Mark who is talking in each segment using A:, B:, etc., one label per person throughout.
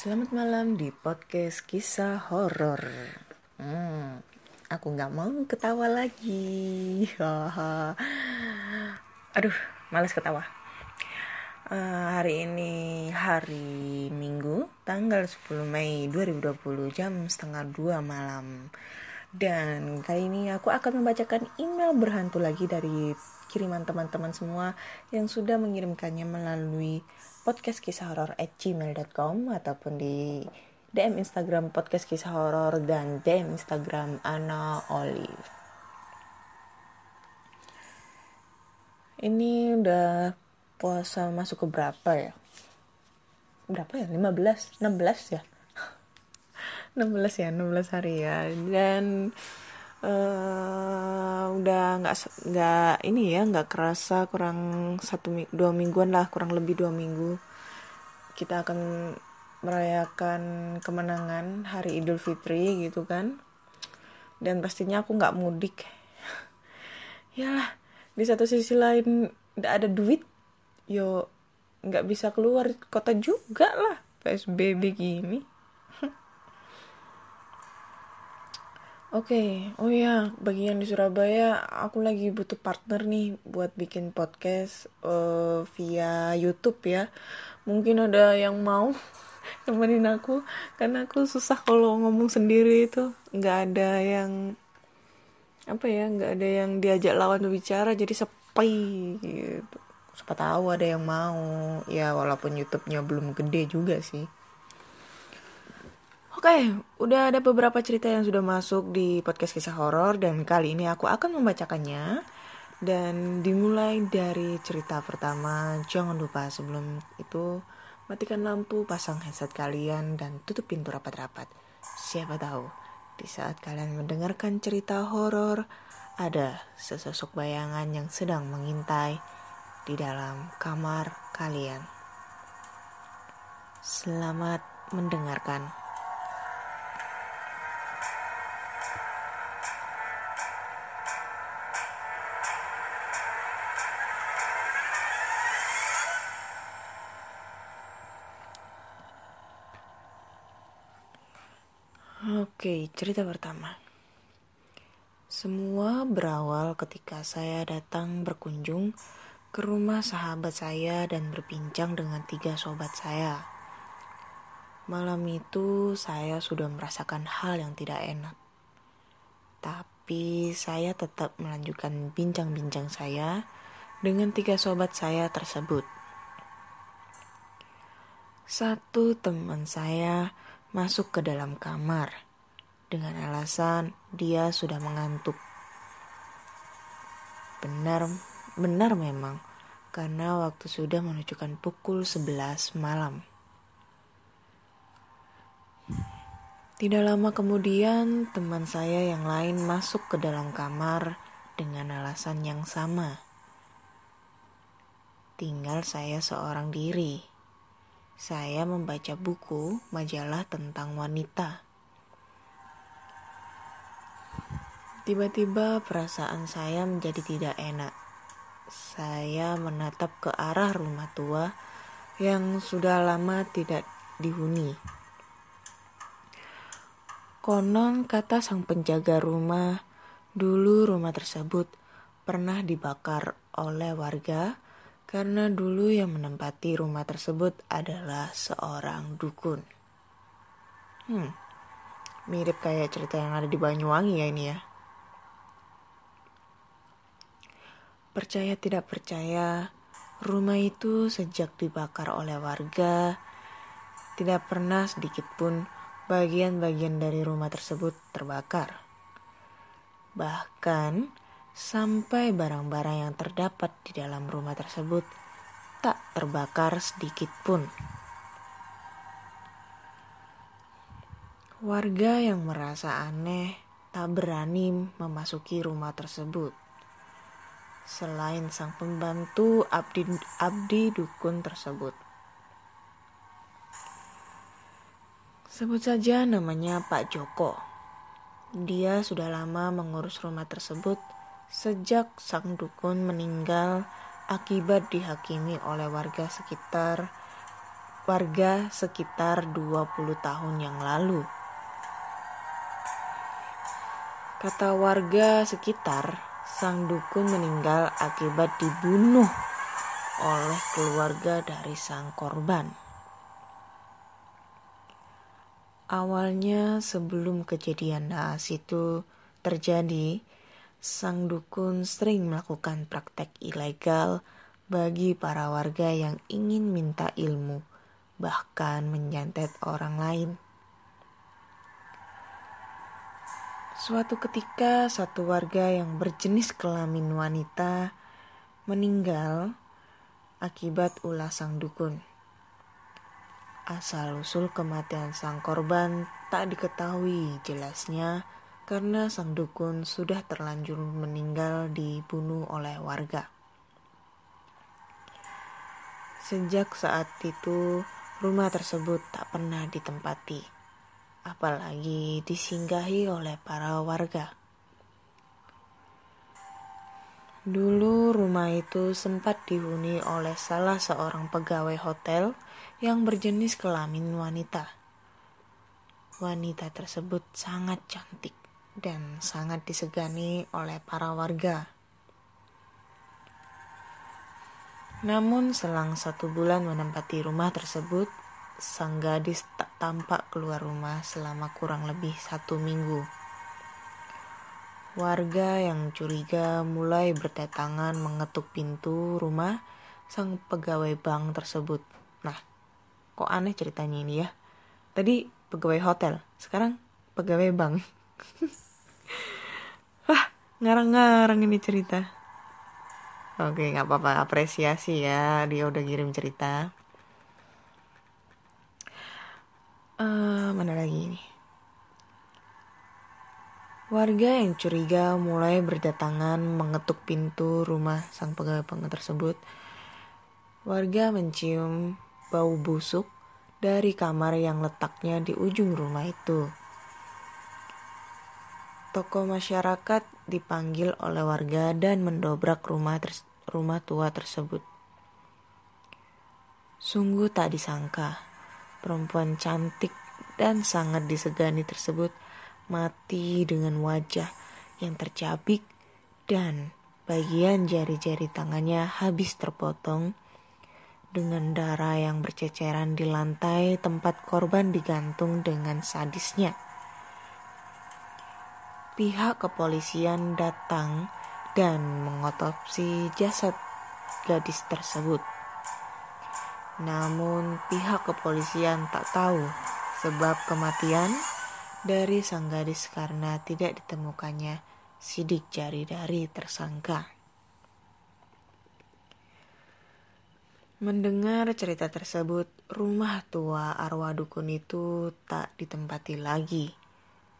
A: Selamat malam di podcast kisah horor. Hmm, aku nggak mau ketawa lagi. Aduh, males ketawa. Uh, hari ini hari Minggu, tanggal 10 Mei 2020 jam setengah dua malam. Dan kali ini aku akan membacakan email berhantu lagi dari kiriman teman-teman semua yang sudah mengirimkannya melalui podcast kisah horor at gmail.com ataupun di DM Instagram podcast kisah horor dan DM Instagram Ana Olive. Ini udah puasa masuk ke berapa ya? Berapa ya? 15? 16 ya? 16 ya 16 hari ya dan uh, udah nggak nggak ini ya nggak kerasa kurang satu dua mingguan lah kurang lebih dua minggu. Kita akan merayakan kemenangan hari Idul Fitri gitu kan. Dan pastinya aku nggak mudik. Ya lah di satu sisi lain nggak ada duit yo nggak bisa keluar kota juga lah psbb gini Oke, okay. oh ya, bagi yang di Surabaya, aku lagi butuh partner nih buat bikin podcast uh, via YouTube ya. Mungkin ada yang mau nemenin aku, karena aku susah kalau ngomong sendiri itu, nggak ada yang apa ya, nggak ada yang diajak lawan berbicara, jadi sepi gitu. Siapa tahu ada yang mau, ya walaupun YouTube-nya belum gede juga sih. Oke, udah ada beberapa cerita yang sudah masuk di podcast kisah horor dan kali ini aku akan membacakannya. Dan dimulai dari cerita pertama, jangan lupa sebelum itu matikan lampu, pasang headset kalian dan tutup pintu rapat-rapat. Siapa tahu di saat kalian mendengarkan cerita horor ada sesosok bayangan yang sedang mengintai di dalam kamar kalian. Selamat mendengarkan. Oke, cerita pertama. Semua berawal ketika saya datang berkunjung ke rumah sahabat saya dan berbincang dengan tiga sobat saya. Malam itu saya sudah merasakan hal yang tidak enak. Tapi saya tetap melanjutkan bincang-bincang saya dengan tiga sobat saya tersebut. Satu teman saya masuk ke dalam kamar dengan alasan dia sudah mengantuk. Benar, benar memang, karena waktu sudah menunjukkan pukul 11 malam. Tidak lama kemudian, teman saya yang lain masuk ke dalam kamar dengan alasan yang sama. Tinggal saya seorang diri. Saya membaca buku majalah tentang wanita. Tiba-tiba perasaan saya menjadi tidak enak. Saya menatap ke arah rumah tua yang sudah lama tidak dihuni. Konon kata sang penjaga rumah, dulu rumah tersebut pernah dibakar oleh warga karena dulu yang menempati rumah tersebut adalah seorang dukun. Hmm, mirip kayak cerita yang ada di Banyuwangi ya ini ya. Percaya tidak percaya, rumah itu sejak dibakar oleh warga, tidak pernah sedikit pun bagian-bagian dari rumah tersebut terbakar. Bahkan sampai barang-barang yang terdapat di dalam rumah tersebut tak terbakar sedikit pun. Warga yang merasa aneh tak berani memasuki rumah tersebut selain sang pembantu abdi, abdi dukun tersebut. Sebut saja namanya Pak Joko. Dia sudah lama mengurus rumah tersebut sejak sang dukun meninggal akibat dihakimi oleh warga sekitar warga sekitar 20 tahun yang lalu. Kata warga sekitar, sang dukun meninggal akibat dibunuh oleh keluarga dari sang korban. Awalnya sebelum kejadian naas itu terjadi, sang dukun sering melakukan praktek ilegal bagi para warga yang ingin minta ilmu, bahkan menyantet orang lain. Suatu ketika, satu warga yang berjenis kelamin wanita meninggal akibat ulah sang dukun. Asal-usul kematian sang korban tak diketahui jelasnya karena sang dukun sudah terlanjur meninggal dibunuh oleh warga. Sejak saat itu, rumah tersebut tak pernah ditempati apalagi disinggahi oleh para warga. Dulu rumah itu sempat dihuni oleh salah seorang pegawai hotel yang berjenis kelamin wanita. Wanita tersebut sangat cantik dan sangat disegani oleh para warga. Namun selang satu bulan menempati rumah tersebut, sang gadis tak tampak keluar rumah selama kurang lebih satu minggu. Warga yang curiga mulai berdatangan mengetuk pintu rumah sang pegawai bank tersebut. Nah, kok aneh ceritanya ini ya? Tadi pegawai hotel, sekarang pegawai bank. Wah, ngarang-ngarang ini cerita. Oke, nggak apa-apa, apresiasi ya, dia udah kirim cerita. Uh, mana lagi ini? Warga yang curiga mulai berdatangan mengetuk pintu rumah sang pegawai bank tersebut. Warga mencium bau busuk dari kamar yang letaknya di ujung rumah itu. Toko masyarakat dipanggil oleh warga dan mendobrak rumah rumah tua tersebut. Sungguh tak disangka Perempuan cantik dan sangat disegani tersebut mati dengan wajah yang tercabik dan bagian jari-jari tangannya habis terpotong dengan darah yang berceceran di lantai tempat korban digantung dengan sadisnya. Pihak kepolisian datang dan mengotopsi jasad gadis tersebut. Namun pihak kepolisian tak tahu sebab kematian dari sang gadis karena tidak ditemukannya sidik jari dari tersangka. Mendengar cerita tersebut, rumah tua arwah dukun itu tak ditempati lagi.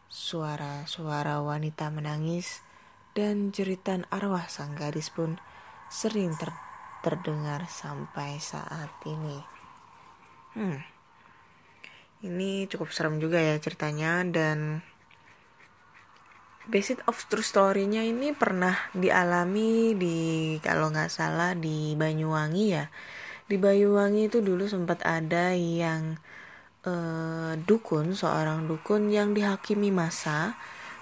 A: Suara-suara wanita menangis dan jeritan arwah sang gadis pun sering ter terdengar sampai saat ini. Hmm. Ini cukup serem juga ya ceritanya dan basic of true story-nya ini pernah dialami di kalau nggak salah di Banyuwangi ya. Di Banyuwangi itu dulu sempat ada yang uh, dukun, seorang dukun yang dihakimi masa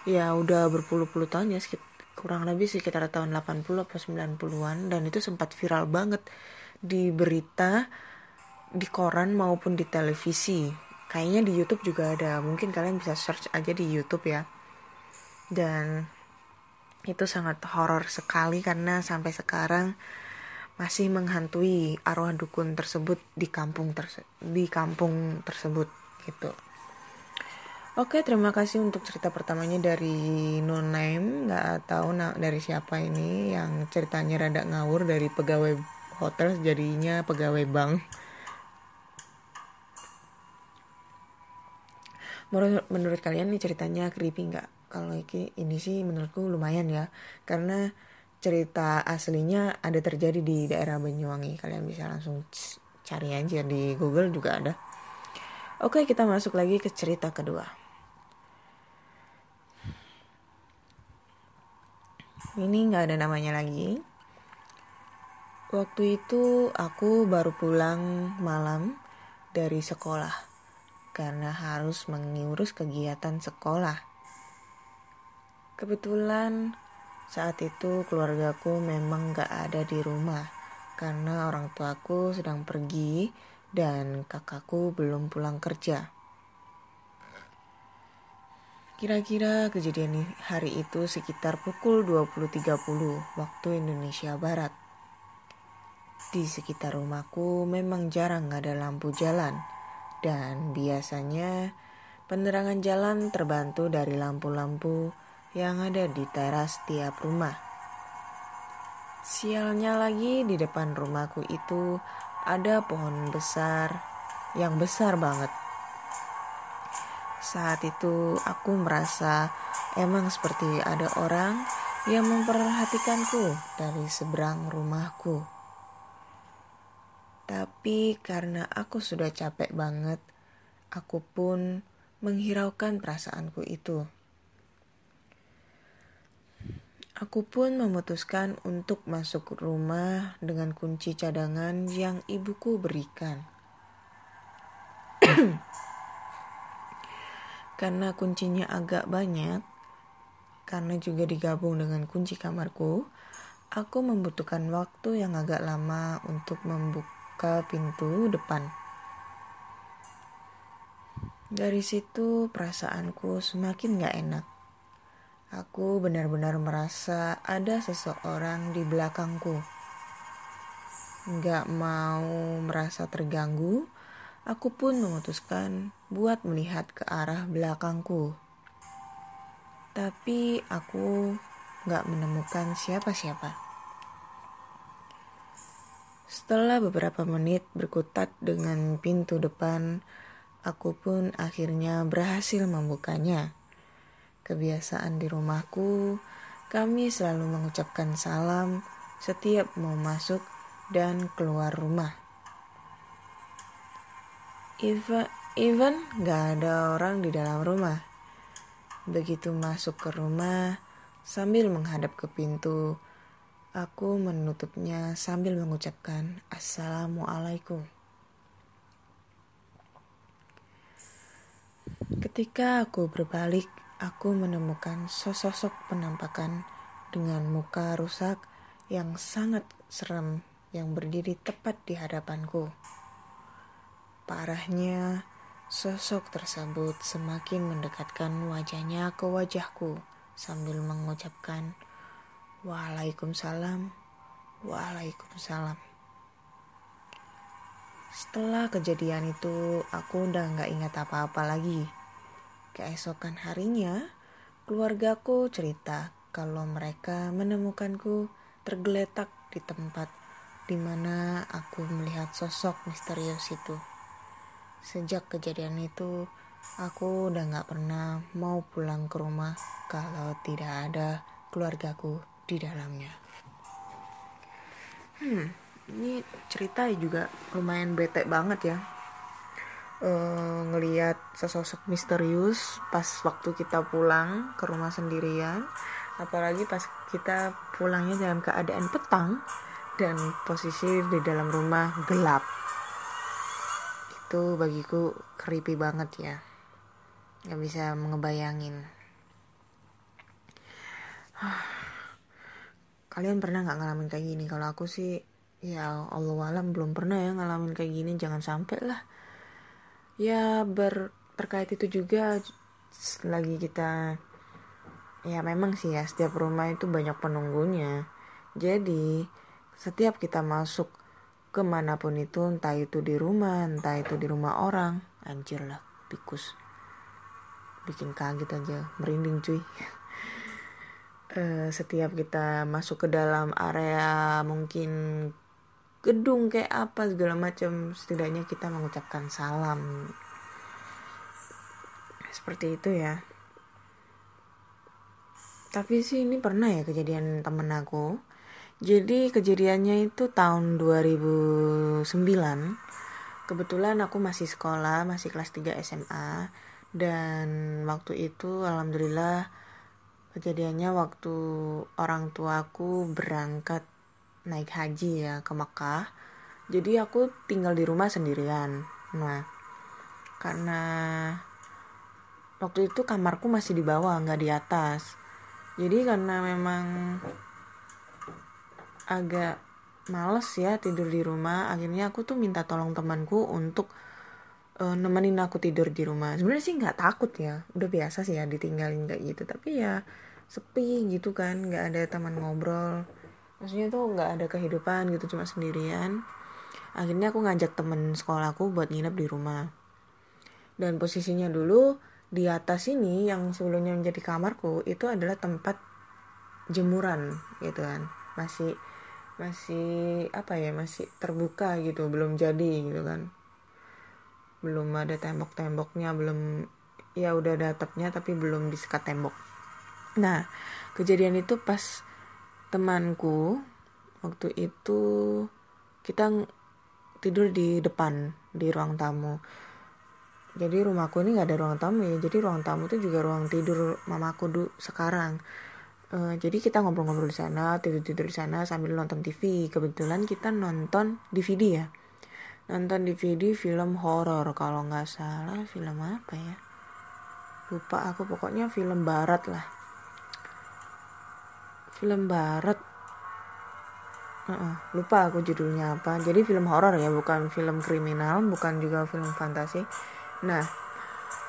A: ya udah berpuluh-puluh tahun ya sekitar kurang lebih sekitar tahun 80 atau 90-an dan itu sempat viral banget di berita di koran maupun di televisi. Kayaknya di YouTube juga ada. Mungkin kalian bisa search aja di YouTube ya. Dan itu sangat horor sekali karena sampai sekarang masih menghantui arwah dukun tersebut di kampung terse di kampung tersebut gitu Oke, terima kasih untuk cerita pertamanya dari no name, nggak tahu nah, dari siapa ini yang ceritanya rada ngawur dari pegawai hotel jadinya pegawai bank. Menurut, menurut kalian nih ceritanya creepy nggak? Kalau ini, ini sih menurutku lumayan ya, karena cerita aslinya ada terjadi di daerah Banyuwangi. Kalian bisa langsung cari aja di Google juga ada. Oke, kita masuk lagi ke cerita kedua. Ini nggak ada namanya lagi waktu itu aku baru pulang malam dari sekolah karena harus mengurus kegiatan sekolah. Kebetulan saat itu keluargaku memang gak ada di rumah karena orang tuaku sedang pergi dan kakakku belum pulang kerja. Kira-kira kejadian hari itu sekitar pukul 20.30 waktu Indonesia Barat. Di sekitar rumahku memang jarang ada lampu jalan dan biasanya penerangan jalan terbantu dari lampu-lampu yang ada di teras tiap rumah. Sialnya lagi di depan rumahku itu ada pohon besar yang besar banget saat itu aku merasa emang seperti ada orang yang memperhatikanku dari seberang rumahku. Tapi karena aku sudah capek banget, aku pun menghiraukan perasaanku itu. Aku pun memutuskan untuk masuk rumah dengan kunci cadangan yang ibuku berikan. Karena kuncinya agak banyak, karena juga digabung dengan kunci kamarku, aku membutuhkan waktu yang agak lama untuk membuka pintu depan. Dari situ perasaanku semakin gak enak. Aku benar-benar merasa ada seseorang di belakangku. Gak mau merasa terganggu, Aku pun memutuskan buat melihat ke arah belakangku. Tapi aku gak menemukan siapa-siapa. Setelah beberapa menit berkutat dengan pintu depan, aku pun akhirnya berhasil membukanya. Kebiasaan di rumahku, kami selalu mengucapkan salam setiap mau masuk dan keluar rumah. Even, even gak ada orang di dalam rumah. Begitu masuk ke rumah, sambil menghadap ke pintu, aku menutupnya sambil mengucapkan Assalamualaikum. Ketika aku berbalik, aku menemukan sosok penampakan dengan muka rusak yang sangat serem yang berdiri tepat di hadapanku. Parahnya, sosok tersebut semakin mendekatkan wajahnya ke wajahku sambil mengucapkan Waalaikumsalam, Waalaikumsalam. Setelah kejadian itu, aku udah gak ingat apa-apa lagi. Keesokan harinya, keluargaku cerita kalau mereka menemukanku tergeletak di tempat di mana aku melihat sosok misterius itu. Sejak kejadian itu, aku udah gak pernah mau pulang ke rumah kalau tidak ada keluargaku di dalamnya. Hmm, ini cerita juga lumayan bete banget ya. Uh, ngeliat sesosok misterius pas waktu kita pulang ke rumah sendirian apalagi pas kita pulangnya dalam keadaan petang dan posisi di dalam rumah gelap itu bagiku creepy banget ya. Nggak bisa ngebayangin kalian pernah nggak ngalamin kayak gini? Kalau aku sih ya Allah alam belum pernah ya ngalamin kayak gini. Jangan sampai lah. Ya ber terkait itu juga lagi kita ya memang sih ya setiap rumah itu banyak penunggunya. Jadi setiap kita masuk ke mana pun itu entah itu di rumah entah itu di rumah orang anjir lah tikus. Bikin kaget aja merinding cuy. Uh, setiap kita masuk ke dalam area mungkin gedung kayak apa segala macam setidaknya kita mengucapkan salam. Seperti itu ya. Tapi sih ini pernah ya kejadian temen aku jadi kejadiannya itu tahun 2009. Kebetulan aku masih sekolah, masih kelas 3 SMA dan waktu itu alhamdulillah kejadiannya waktu orang tuaku berangkat naik haji ya ke Mekah. Jadi aku tinggal di rumah sendirian nah karena waktu itu kamarku masih di bawah nggak di atas jadi karena memang agak males ya tidur di rumah. Akhirnya aku tuh minta tolong temanku untuk uh, nemenin aku tidur di rumah. Sebenarnya sih nggak takut ya. Udah biasa sih ya ditinggalin kayak gitu. Tapi ya sepi gitu kan. Nggak ada teman ngobrol. Maksudnya tuh nggak ada kehidupan gitu cuma sendirian. Akhirnya aku ngajak temen sekolahku buat nginep di rumah. Dan posisinya dulu di atas ini yang sebelumnya menjadi kamarku itu adalah tempat jemuran gitu kan. Masih masih apa ya masih terbuka gitu belum jadi gitu kan. Belum ada tembok-temboknya belum ya udah ada atapnya tapi belum disekat tembok. Nah kejadian itu pas temanku waktu itu kita tidur di depan di ruang tamu. Jadi rumahku ini nggak ada ruang tamu ya jadi ruang tamu itu juga ruang tidur mamaku dulu sekarang uh, jadi kita ngobrol-ngobrol di sana tidur tidur di sana sambil nonton TV kebetulan kita nonton DVD ya. Nonton DVD film horor. Kalau nggak salah film apa ya? Lupa aku. Pokoknya film barat lah. Film barat. Uh -uh, lupa aku judulnya apa. Jadi film horor ya bukan film kriminal bukan juga film fantasi. Nah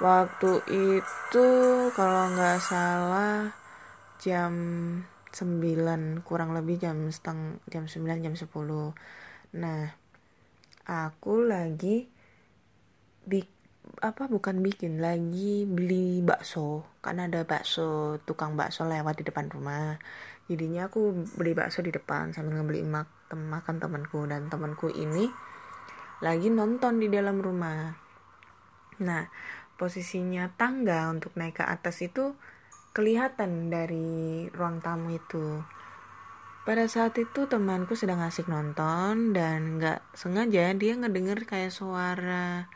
A: waktu itu kalau nggak salah jam 9 kurang lebih jam seteng jam 9 jam 10 nah aku lagi bik apa bukan bikin lagi beli bakso. Karena ada bakso tukang bakso lewat di depan rumah. Jadinya aku beli bakso di depan sambil ngebeli mak makan temanku. Dan temanku ini lagi nonton di dalam rumah. Nah posisinya tangga untuk naik ke atas itu kelihatan dari ruang tamu itu. Pada saat itu temanku sedang asik nonton dan nggak sengaja dia ngedenger kayak suara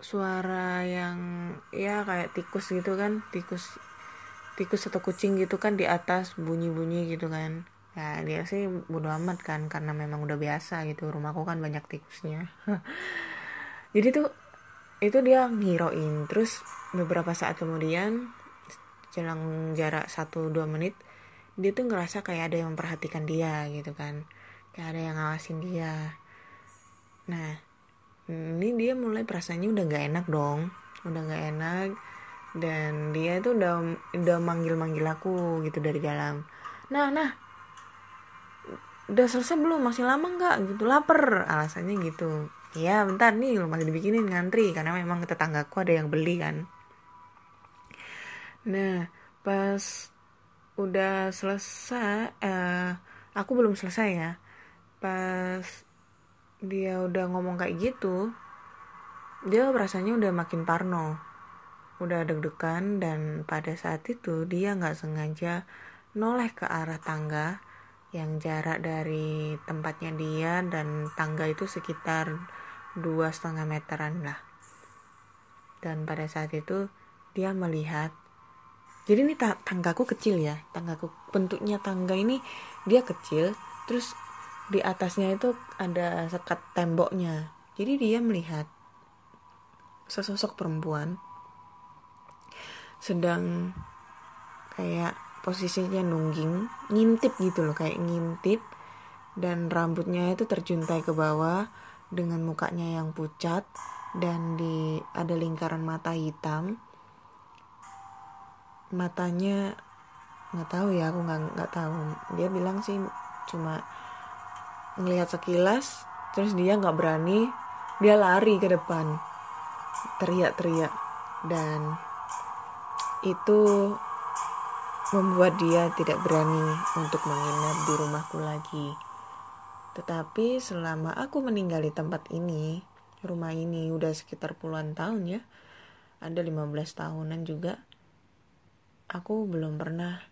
A: suara yang ya kayak tikus gitu kan tikus tikus atau kucing gitu kan di atas bunyi-bunyi gitu kan. Ya dia sih bodo amat kan karena memang udah biasa gitu rumahku kan banyak tikusnya. Jadi tuh itu dia ngiroin. Terus beberapa saat kemudian jelang jarak 1-2 menit dia tuh ngerasa kayak ada yang memperhatikan dia gitu kan. Kayak ada yang ngawasin dia. Nah ini dia mulai perasaannya udah gak enak dong. Udah gak enak. Dan dia tuh udah udah manggil manggil aku gitu dari dalam. Nah nah udah selesai belum? Masih lama nggak? Gitu lapar. Alasannya gitu ya bentar nih masih dibikinin ngantri karena memang tetanggaku ada yang beli kan. Nah pas udah selesai uh, aku belum selesai ya. Pas dia udah ngomong kayak gitu dia rasanya udah makin parno. Udah deg-degan dan pada saat itu dia nggak sengaja noleh ke arah tangga yang jarak dari tempatnya dia dan tangga itu sekitar dua setengah meteran lah. Dan pada saat itu dia melihat jadi ini tanggaku kecil ya tanggaku bentuknya tangga ini dia kecil terus di atasnya itu ada sekat temboknya. Jadi dia melihat sesosok perempuan sedang kayak posisinya nungging ngintip gitu loh kayak ngintip dan rambutnya itu terjuntai ke bawah dengan mukanya yang pucat dan di ada lingkaran mata hitam. Matanya nggak tahu ya aku nggak nggak tahu. Dia bilang sih cuma ngelihat sekilas terus dia nggak berani dia lari ke depan teriak-teriak. Dan itu membuat dia tidak berani untuk menginap di rumahku lagi. Tetapi selama aku meninggal di tempat ini, rumah ini udah sekitar puluhan tahun ya, ada 15 tahunan juga, aku belum pernah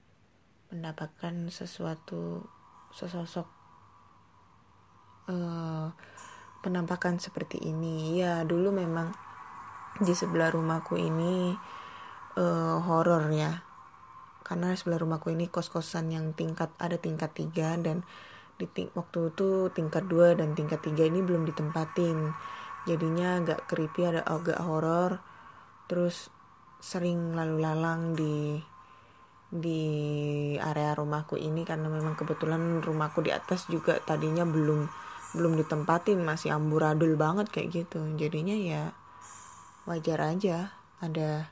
A: mendapatkan sesuatu sesosok uh, penampakan seperti ini. Ya dulu memang di sebelah rumahku ini uh, horor ya. Karena sebelah rumahku ini kos-kosan yang tingkat ada tingkat tiga dan di ting waktu itu tingkat 2 dan tingkat 3 ini belum ditempatin. Jadinya agak creepy ada agak horor. Terus sering lalu lalang di di area rumahku ini karena memang kebetulan rumahku di atas juga tadinya belum belum ditempatin masih amburadul banget kayak gitu. Jadinya ya wajar aja ada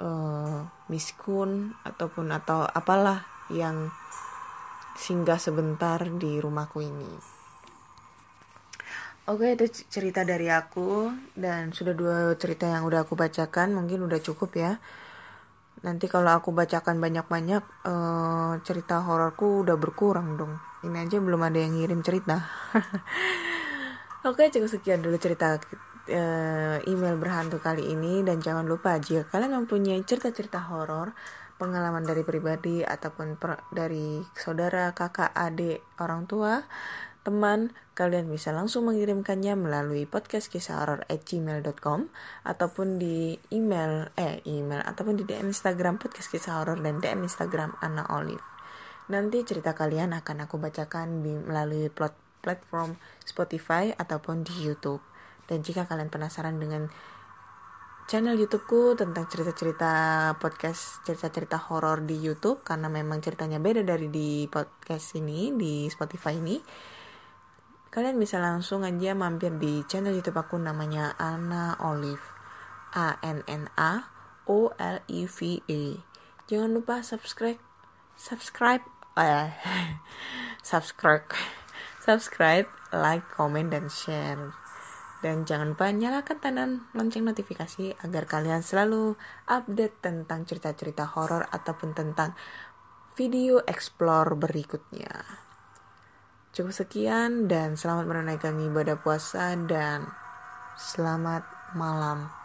A: uh, miskun ataupun atau apalah yang singgah sebentar di rumahku ini. Oke itu cerita dari aku dan sudah dua cerita yang udah aku bacakan mungkin udah cukup ya. Nanti kalau aku bacakan banyak-banyak uh, cerita hororku udah berkurang dong. Ini aja belum ada yang ngirim cerita. Oke cukup sekian dulu cerita uh, email berhantu kali ini dan jangan lupa jika kalian mempunyai cerita-cerita horor pengalaman dari pribadi ataupun per, dari saudara, kakak, adik, orang tua, teman, kalian bisa langsung mengirimkannya melalui podcast kisah horror at gmail.com ataupun di email, eh email, ataupun di DM Instagram podcast kisah horror dan DM Instagram Anna Olive. Nanti cerita kalian akan aku bacakan di melalui plot, platform Spotify ataupun di YouTube. Dan jika kalian penasaran dengan channel YouTubeku tentang cerita-cerita podcast cerita-cerita horor di YouTube karena memang ceritanya beda dari di podcast ini di Spotify ini. Kalian bisa langsung aja mampir di channel YouTube aku namanya Anna Olive. A N N A O L I V E. Jangan lupa subscribe subscribe eh, subscribe subscribe, like, comment dan share. Dan jangan lupa nyalakan tanda lonceng notifikasi agar kalian selalu update tentang cerita-cerita horor ataupun tentang video explore berikutnya. Cukup sekian dan selamat menunaikan ibadah puasa dan selamat malam.